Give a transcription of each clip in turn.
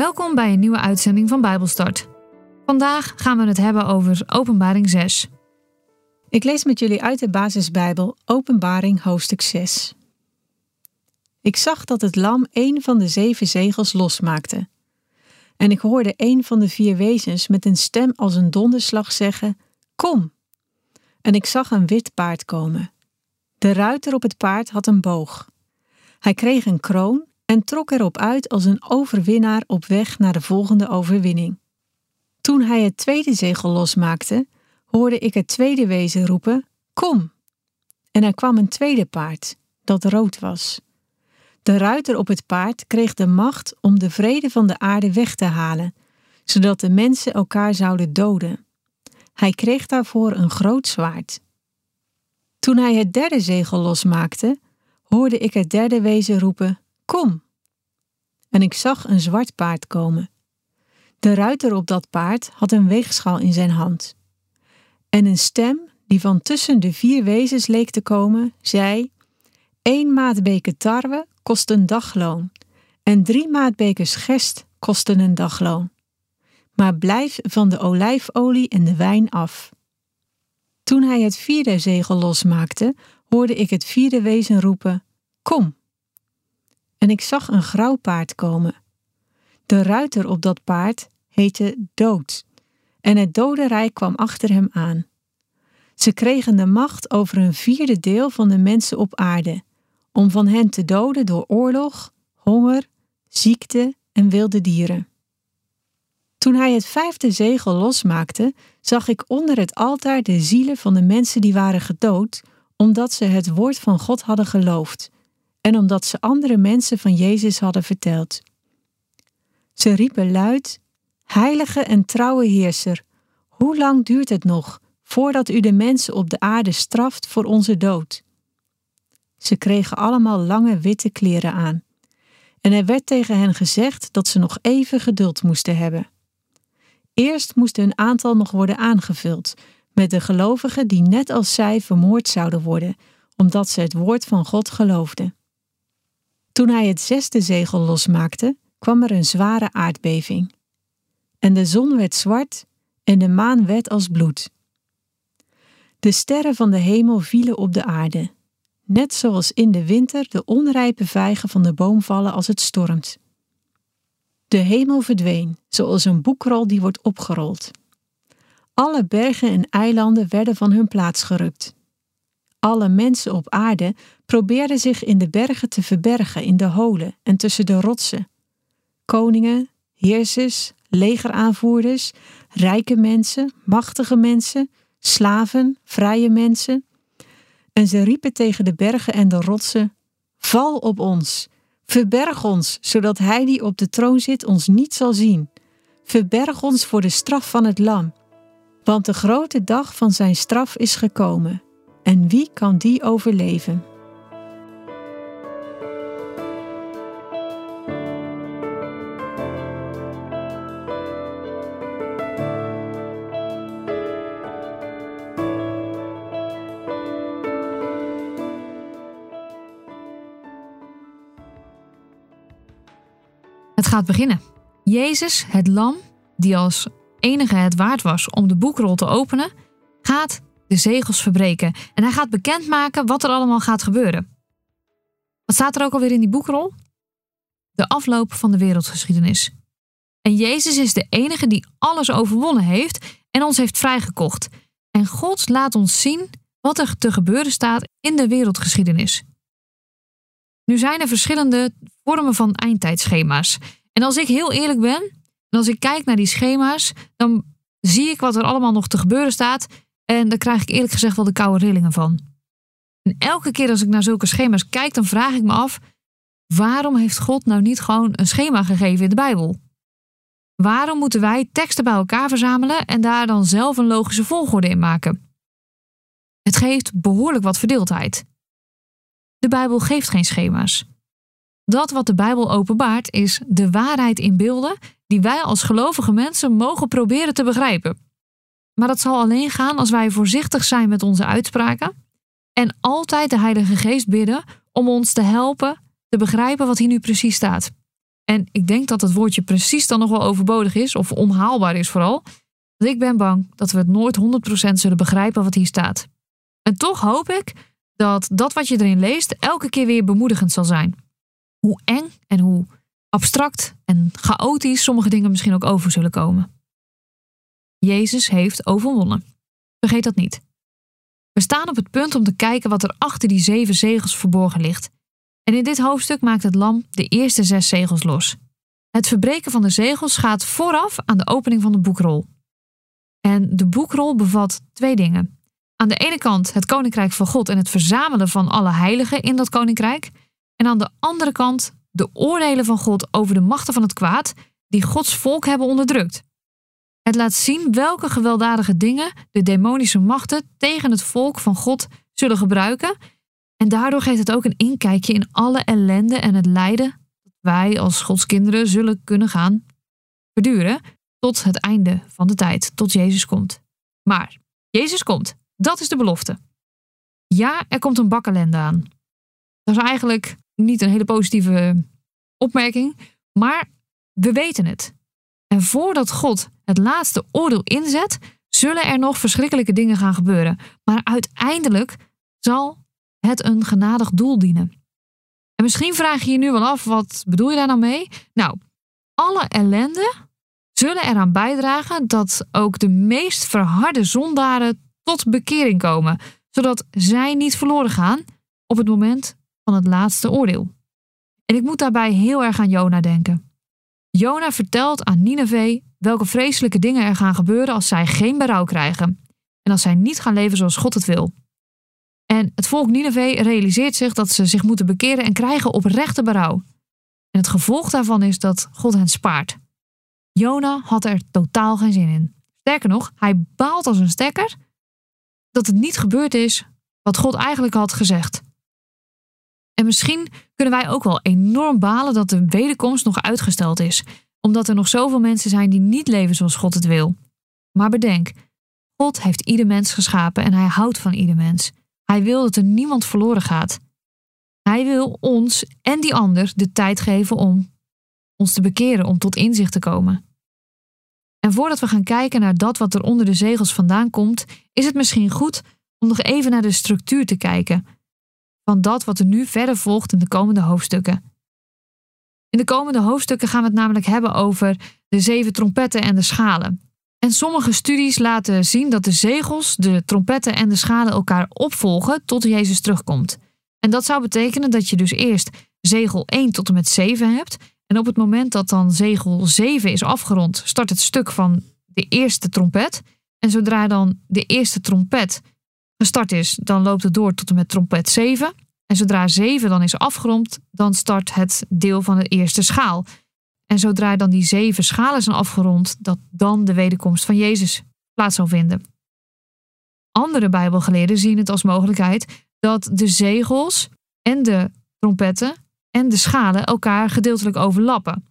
Welkom bij een nieuwe uitzending van Bijbelstart. Vandaag gaan we het hebben over Openbaring 6. Ik lees met jullie uit de basisbijbel Openbaring hoofdstuk 6. Ik zag dat het lam een van de zeven zegels losmaakte. En ik hoorde een van de vier wezens met een stem als een donderslag zeggen: Kom! En ik zag een wit paard komen. De ruiter op het paard had een boog. Hij kreeg een kroon en trok erop uit als een overwinnaar op weg naar de volgende overwinning. Toen hij het tweede zegel losmaakte, hoorde ik het tweede wezen roepen: Kom! En er kwam een tweede paard, dat rood was. De ruiter op het paard kreeg de macht om de vrede van de aarde weg te halen, zodat de mensen elkaar zouden doden. Hij kreeg daarvoor een groot zwaard. Toen hij het derde zegel losmaakte, hoorde ik het derde wezen roepen: Kom! En ik zag een zwart paard komen. De ruiter op dat paard had een weegschaal in zijn hand. En een stem, die van tussen de vier wezens leek te komen, zei: Eén maatbeker tarwe kost een dagloon, en drie maatbekers gest kosten een dagloon. Maar blijf van de olijfolie en de wijn af. Toen hij het vierde zegel losmaakte, hoorde ik het vierde wezen roepen: Kom! En ik zag een grauw paard komen. De ruiter op dat paard heette Dood, en het dodenrijk kwam achter hem aan. Ze kregen de macht over een vierde deel van de mensen op aarde, om van hen te doden door oorlog, honger, ziekte en wilde dieren. Toen hij het vijfde zegel losmaakte, zag ik onder het altaar de zielen van de mensen die waren gedood, omdat ze het woord van God hadden geloofd en omdat ze andere mensen van Jezus hadden verteld. Ze riepen luid: Heilige en trouwe Heerser, hoe lang duurt het nog voordat u de mensen op de aarde straft voor onze dood? Ze kregen allemaal lange witte kleren aan. En er werd tegen hen gezegd dat ze nog even geduld moesten hebben. Eerst moest hun aantal nog worden aangevuld met de gelovigen die net als zij vermoord zouden worden, omdat ze het woord van God geloofden. Toen hij het zesde zegel losmaakte, kwam er een zware aardbeving. En de zon werd zwart en de maan werd als bloed. De sterren van de hemel vielen op de aarde, net zoals in de winter de onrijpe vijgen van de boom vallen als het stormt. De hemel verdween, zoals een boekrol die wordt opgerold. Alle bergen en eilanden werden van hun plaats gerukt. Alle mensen op aarde probeerden zich in de bergen te verbergen in de holen en tussen de rotsen. Koningen, heersers, legeraanvoerders, rijke mensen, machtige mensen, slaven, vrije mensen. En ze riepen tegen de bergen en de rotsen: Val op ons, verberg ons, zodat hij die op de troon zit ons niet zal zien. Verberg ons voor de straf van het lam, want de grote dag van zijn straf is gekomen. En wie kan die overleven? Het gaat beginnen. Jezus, het lam, die als enige het waard was om de boekrol te openen, gaat de zegels verbreken en hij gaat bekendmaken wat er allemaal gaat gebeuren. Wat staat er ook alweer in die boekrol? De afloop van de wereldgeschiedenis. En Jezus is de enige die alles overwonnen heeft en ons heeft vrijgekocht. En God laat ons zien wat er te gebeuren staat in de wereldgeschiedenis. Nu zijn er verschillende vormen van eindtijdschema's. En als ik heel eerlijk ben, en als ik kijk naar die schema's, dan zie ik wat er allemaal nog te gebeuren staat. En daar krijg ik eerlijk gezegd wel de koude rillingen van. En elke keer als ik naar zulke schema's kijk, dan vraag ik me af: waarom heeft God nou niet gewoon een schema gegeven in de Bijbel? Waarom moeten wij teksten bij elkaar verzamelen en daar dan zelf een logische volgorde in maken? Het geeft behoorlijk wat verdeeldheid. De Bijbel geeft geen schema's. Dat wat de Bijbel openbaart is de waarheid in beelden die wij als gelovige mensen mogen proberen te begrijpen. Maar dat zal alleen gaan als wij voorzichtig zijn met onze uitspraken en altijd de Heilige Geest bidden om ons te helpen te begrijpen wat hier nu precies staat. En ik denk dat het woordje precies dan nog wel overbodig is, of onhaalbaar is vooral. Want ik ben bang dat we het nooit 100% zullen begrijpen wat hier staat. En toch hoop ik dat dat wat je erin leest elke keer weer bemoedigend zal zijn. Hoe eng en hoe abstract en chaotisch sommige dingen misschien ook over zullen komen. Jezus heeft overwonnen. Vergeet dat niet. We staan op het punt om te kijken wat er achter die zeven zegels verborgen ligt. En in dit hoofdstuk maakt het lam de eerste zes zegels los. Het verbreken van de zegels gaat vooraf aan de opening van de boekrol. En de boekrol bevat twee dingen. Aan de ene kant het koninkrijk van God en het verzamelen van alle heiligen in dat koninkrijk. En aan de andere kant de oordelen van God over de machten van het kwaad die Gods volk hebben onderdrukt. Het laat zien welke gewelddadige dingen de demonische machten tegen het volk van God zullen gebruiken. En daardoor geeft het ook een inkijkje in alle ellende en het lijden dat wij als Gods kinderen zullen kunnen gaan verduren tot het einde van de tijd, tot Jezus komt. Maar Jezus komt, dat is de belofte. Ja, er komt een bak ellende aan. Dat is eigenlijk niet een hele positieve opmerking, maar we weten het. En voordat God het laatste oordeel inzet, zullen er nog verschrikkelijke dingen gaan gebeuren. Maar uiteindelijk zal het een genadig doel dienen. En misschien vraag je je nu wel af, wat bedoel je daar nou mee? Nou, alle ellende zullen eraan bijdragen dat ook de meest verharde zondaren tot bekering komen, zodat zij niet verloren gaan op het moment van het laatste oordeel. En ik moet daarbij heel erg aan Jona denken. Jona vertelt aan Nineveh welke vreselijke dingen er gaan gebeuren als zij geen berouw krijgen en als zij niet gaan leven zoals God het wil. En het volk Nineveh realiseert zich dat ze zich moeten bekeren en krijgen oprechte berouw. En het gevolg daarvan is dat God hen spaart. Jona had er totaal geen zin in. Sterker nog, hij baalt als een stekker dat het niet gebeurd is wat God eigenlijk had gezegd. En misschien kunnen wij ook wel enorm balen dat de wederkomst nog uitgesteld is, omdat er nog zoveel mensen zijn die niet leven zoals God het wil. Maar bedenk, God heeft ieder mens geschapen en hij houdt van ieder mens. Hij wil dat er niemand verloren gaat. Hij wil ons en die ander de tijd geven om ons te bekeren, om tot inzicht te komen. En voordat we gaan kijken naar dat wat er onder de zegels vandaan komt, is het misschien goed om nog even naar de structuur te kijken van dat wat er nu verder volgt in de komende hoofdstukken. In de komende hoofdstukken gaan we het namelijk hebben over de zeven trompetten en de schalen. En sommige studies laten zien dat de zegels, de trompetten en de schalen elkaar opvolgen tot Jezus terugkomt. En dat zou betekenen dat je dus eerst zegel 1 tot en met 7 hebt. En op het moment dat dan zegel 7 is afgerond, start het stuk van de eerste trompet. En zodra dan de eerste trompet gestart is, dan loopt het door tot en met trompet 7. En zodra 7 dan is afgerond, dan start het deel van de eerste schaal. En zodra dan die zeven schalen zijn afgerond, dat dan de wederkomst van Jezus plaats zal vinden. Andere Bijbelgeleerden zien het als mogelijkheid dat de zegels en de trompetten en de schalen elkaar gedeeltelijk overlappen.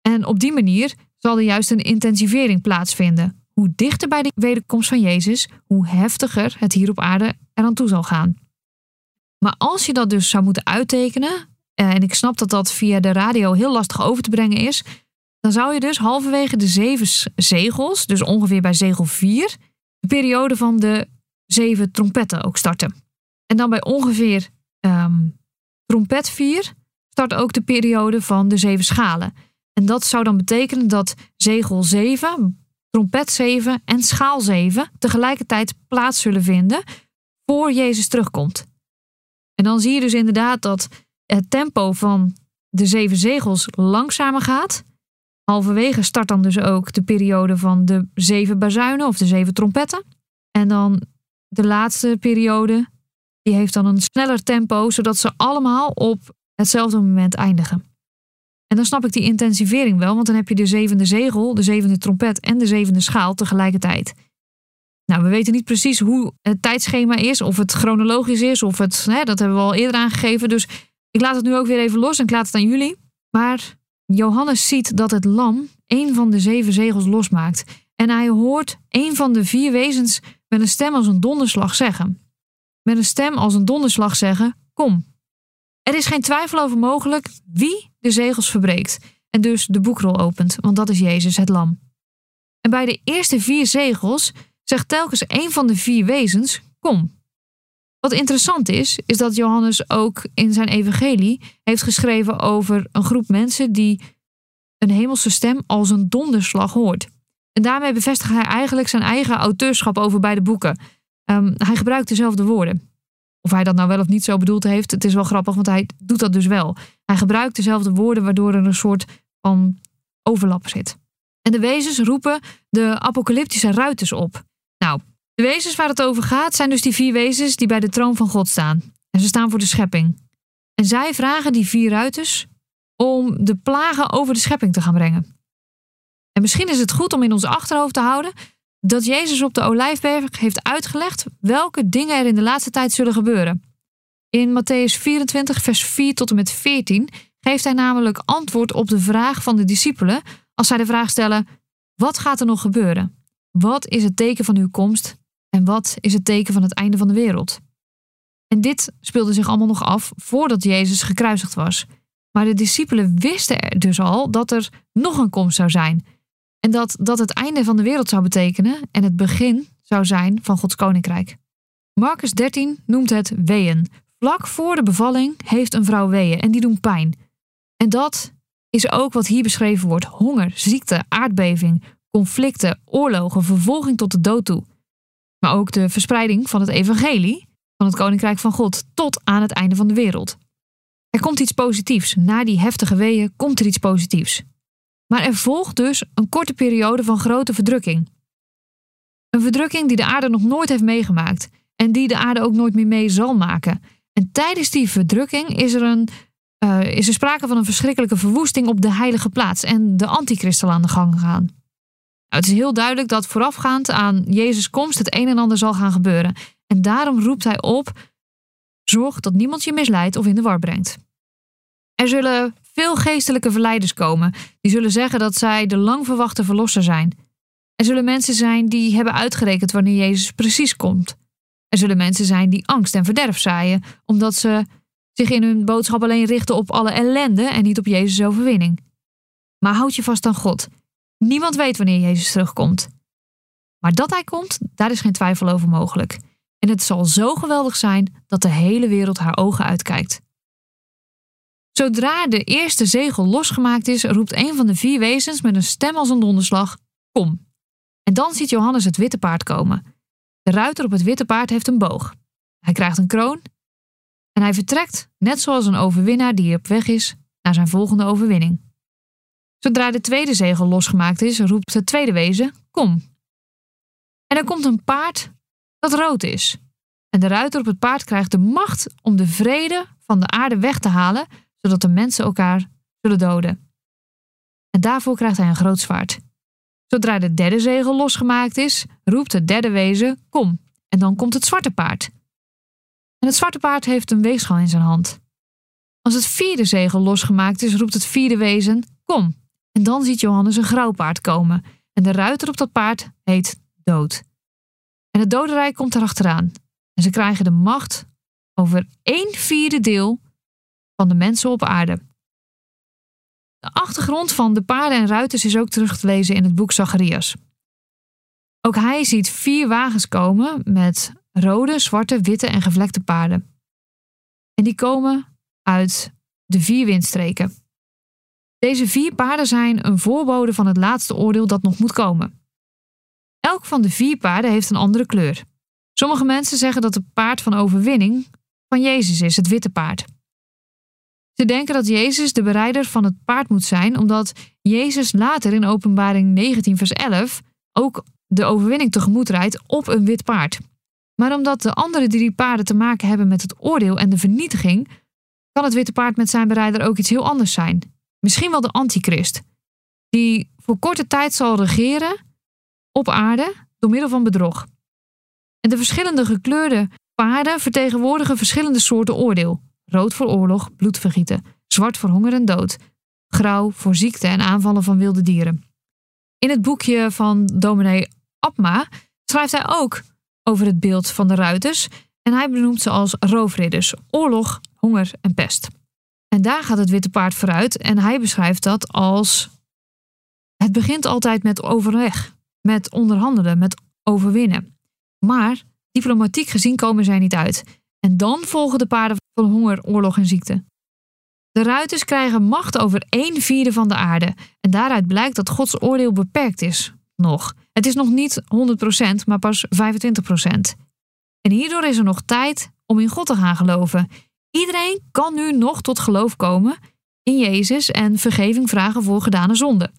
En op die manier zal er juist een intensivering plaatsvinden. Hoe dichter bij de wederkomst van Jezus, hoe heftiger het hier op aarde eraan toe zal gaan. Maar als je dat dus zou moeten uittekenen, eh, en ik snap dat dat via de radio heel lastig over te brengen is, dan zou je dus halverwege de zeven zegels, dus ongeveer bij zegel 4, de periode van de zeven trompetten ook starten. En dan bij ongeveer um, trompet 4 start ook de periode van de zeven schalen. En dat zou dan betekenen dat zegel 7, trompet 7 en schaal 7 tegelijkertijd plaats zullen vinden voor Jezus terugkomt. En dan zie je dus inderdaad dat het tempo van de zeven zegels langzamer gaat. Halverwege start dan dus ook de periode van de zeven bazuinen of de zeven trompetten. En dan de laatste periode, die heeft dan een sneller tempo, zodat ze allemaal op hetzelfde moment eindigen. En dan snap ik die intensivering wel, want dan heb je de zevende zegel, de zevende trompet en de zevende schaal tegelijkertijd. Nou, we weten niet precies hoe het tijdschema is, of het chronologisch is, of het, hè, dat hebben we al eerder aangegeven. Dus ik laat het nu ook weer even los en ik laat het aan jullie. Maar Johannes ziet dat het lam een van de zeven zegels losmaakt. En hij hoort een van de vier wezens met een stem als een donderslag zeggen. Met een stem als een donderslag zeggen: Kom. Er is geen twijfel over mogelijk wie de zegels verbreekt en dus de boekrol opent, want dat is Jezus, het lam. En bij de eerste vier zegels zegt telkens een van de vier wezens: Kom. Wat interessant is, is dat Johannes ook in zijn evangelie heeft geschreven over een groep mensen die een hemelse stem als een donderslag hoort. En daarmee bevestigt hij eigenlijk zijn eigen auteurschap over beide boeken. Um, hij gebruikt dezelfde woorden. Of hij dat nou wel of niet zo bedoeld heeft, het is wel grappig, want hij doet dat dus wel. Hij gebruikt dezelfde woorden, waardoor er een soort van overlap zit. En de wezens roepen de apocalyptische ruiters op. De wezens waar het over gaat zijn dus die vier wezens die bij de troon van God staan. En ze staan voor de schepping. En zij vragen die vier ruiters om de plagen over de schepping te gaan brengen. En misschien is het goed om in ons achterhoofd te houden dat Jezus op de Olijfberg heeft uitgelegd welke dingen er in de laatste tijd zullen gebeuren. In Matthäus 24, vers 4 tot en met 14 geeft hij namelijk antwoord op de vraag van de discipelen als zij de vraag stellen: Wat gaat er nog gebeuren? Wat is het teken van uw komst en wat is het teken van het einde van de wereld? En dit speelde zich allemaal nog af voordat Jezus gekruisigd was. Maar de discipelen wisten er dus al dat er nog een komst zou zijn. En dat dat het einde van de wereld zou betekenen en het begin zou zijn van Gods koninkrijk. Marcus 13 noemt het weeën. Vlak voor de bevalling heeft een vrouw weeën en die doen pijn. En dat is ook wat hier beschreven wordt: honger, ziekte, aardbeving, conflicten, oorlogen, vervolging tot de dood toe. Maar ook de verspreiding van het evangelie van het koninkrijk van God tot aan het einde van de wereld. Er komt iets positiefs. Na die heftige weeën komt er iets positiefs. Maar er volgt dus een korte periode van grote verdrukking. Een verdrukking die de aarde nog nooit heeft meegemaakt en die de aarde ook nooit meer mee zal maken. En tijdens die verdrukking is er, een, uh, is er sprake van een verschrikkelijke verwoesting op de heilige plaats en de antichrist aan de gang gaan. Nou, het is heel duidelijk dat voorafgaand aan Jezus' komst het een en ander zal gaan gebeuren. En daarom roept hij op: zorg dat niemand je misleidt of in de war brengt. Er zullen veel geestelijke verleiders komen. Die zullen zeggen dat zij de lang verwachte verlosser zijn. Er zullen mensen zijn die hebben uitgerekend wanneer Jezus precies komt. Er zullen mensen zijn die angst en verderf zaaien, omdat ze zich in hun boodschap alleen richten op alle ellende en niet op Jezus' overwinning. Maar houd je vast aan God. Niemand weet wanneer Jezus terugkomt. Maar dat hij komt, daar is geen twijfel over mogelijk. En het zal zo geweldig zijn dat de hele wereld haar ogen uitkijkt. Zodra de eerste zegel losgemaakt is, roept een van de vier wezens met een stem als een donderslag: Kom. En dan ziet Johannes het witte paard komen. De ruiter op het witte paard heeft een boog. Hij krijgt een kroon en hij vertrekt, net zoals een overwinnaar die op weg is, naar zijn volgende overwinning. Zodra de tweede zegel losgemaakt is, roept het tweede wezen: Kom. En er komt een paard dat rood is. En de ruiter op het paard krijgt de macht om de vrede van de aarde weg te halen zodat de mensen elkaar zullen doden. En daarvoor krijgt hij een groot zwaard. Zodra de derde zegel losgemaakt is, roept het derde wezen: Kom. En dan komt het zwarte paard. En het zwarte paard heeft een weegschaal in zijn hand. Als het vierde zegel losgemaakt is, roept het vierde wezen: Kom. En dan ziet Johannes een grauw paard komen. En de ruiter op dat paard heet Dood. En het dodenrijk komt erachteraan. En ze krijgen de macht over één vierde deel van de mensen op aarde. De achtergrond van de paarden en ruiters is ook terug te lezen in het boek Zacharias. Ook hij ziet vier wagens komen met rode, zwarte, witte en gevlekte paarden. En die komen uit de vier windstreken. Deze vier paarden zijn een voorbode van het laatste oordeel dat nog moet komen. Elk van de vier paarden heeft een andere kleur. Sommige mensen zeggen dat het paard van overwinning van Jezus is, het witte paard. Ze denken dat Jezus de bereider van het paard moet zijn, omdat Jezus later in Openbaring 19, vers 11 ook de overwinning tegemoet rijdt op een wit paard. Maar omdat de andere drie paarden te maken hebben met het oordeel en de vernietiging, kan het witte paard met zijn bereider ook iets heel anders zijn. Misschien wel de antichrist, die voor korte tijd zal regeren op aarde door middel van bedrog. En de verschillende gekleurde paarden vertegenwoordigen verschillende soorten oordeel. Rood voor oorlog, bloedvergieten. Zwart voor honger en dood. Grauw voor ziekte en aanvallen van wilde dieren. In het boekje van dominee Abma schrijft hij ook over het beeld van de ruiters en hij benoemt ze als roofridders, oorlog, honger en pest. En daar gaat het witte paard vooruit en hij beschrijft dat als het begint altijd met overleg, met onderhandelen, met overwinnen. Maar diplomatiek gezien komen zij niet uit. En dan volgen de paarden van honger, oorlog en ziekte. De ruiters krijgen macht over een vierde van de aarde. En daaruit blijkt dat Gods oordeel beperkt is. Nog. Het is nog niet 100%, maar pas 25%. En hierdoor is er nog tijd om in God te gaan geloven. Iedereen kan nu nog tot geloof komen in Jezus en vergeving vragen voor gedane zonde.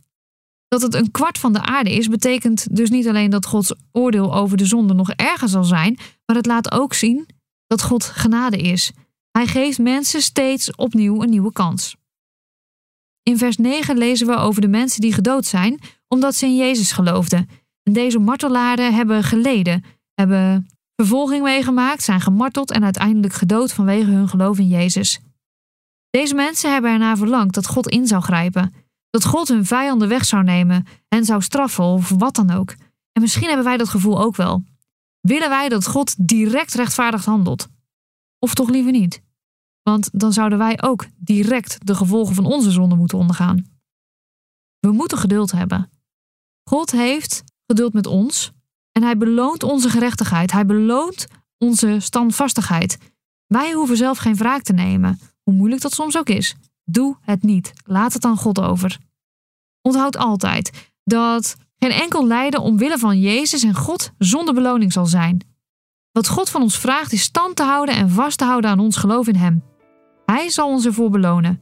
Dat het een kwart van de aarde is, betekent dus niet alleen dat Gods oordeel over de zonde nog erger zal zijn, maar het laat ook zien dat God genade is. Hij geeft mensen steeds opnieuw een nieuwe kans. In vers 9 lezen we over de mensen die gedood zijn omdat ze in Jezus geloofden. En deze martelaren hebben geleden, hebben vervolging meegemaakt, zijn gemarteld en uiteindelijk gedood vanwege hun geloof in Jezus. Deze mensen hebben ernaar verlangd dat God in zou grijpen, dat God hun vijanden weg zou nemen en zou straffen of wat dan ook. En misschien hebben wij dat gevoel ook wel. Willen wij dat God direct rechtvaardig handelt? Of toch liever niet? Want dan zouden wij ook direct de gevolgen van onze zonde moeten ondergaan. We moeten geduld hebben. God heeft geduld met ons en hij beloont onze gerechtigheid. Hij beloont onze standvastigheid. Wij hoeven zelf geen wraak te nemen, hoe moeilijk dat soms ook is. Doe het niet. Laat het aan God over. Onthoud altijd dat geen enkel lijden omwille van Jezus en God zonder beloning zal zijn. Wat God van ons vraagt is stand te houden en vast te houden aan ons geloof in Hem. Hij zal ons ervoor belonen.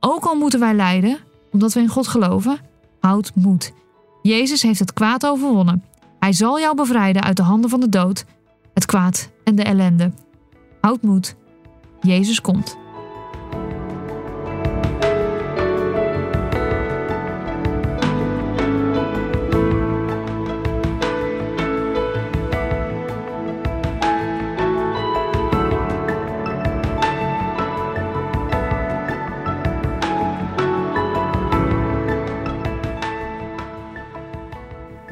Ook al moeten wij lijden, omdat we in God geloven, houd moed. Jezus heeft het kwaad overwonnen. Hij zal jou bevrijden uit de handen van de dood, het kwaad en de ellende. Houd moed. Jezus komt.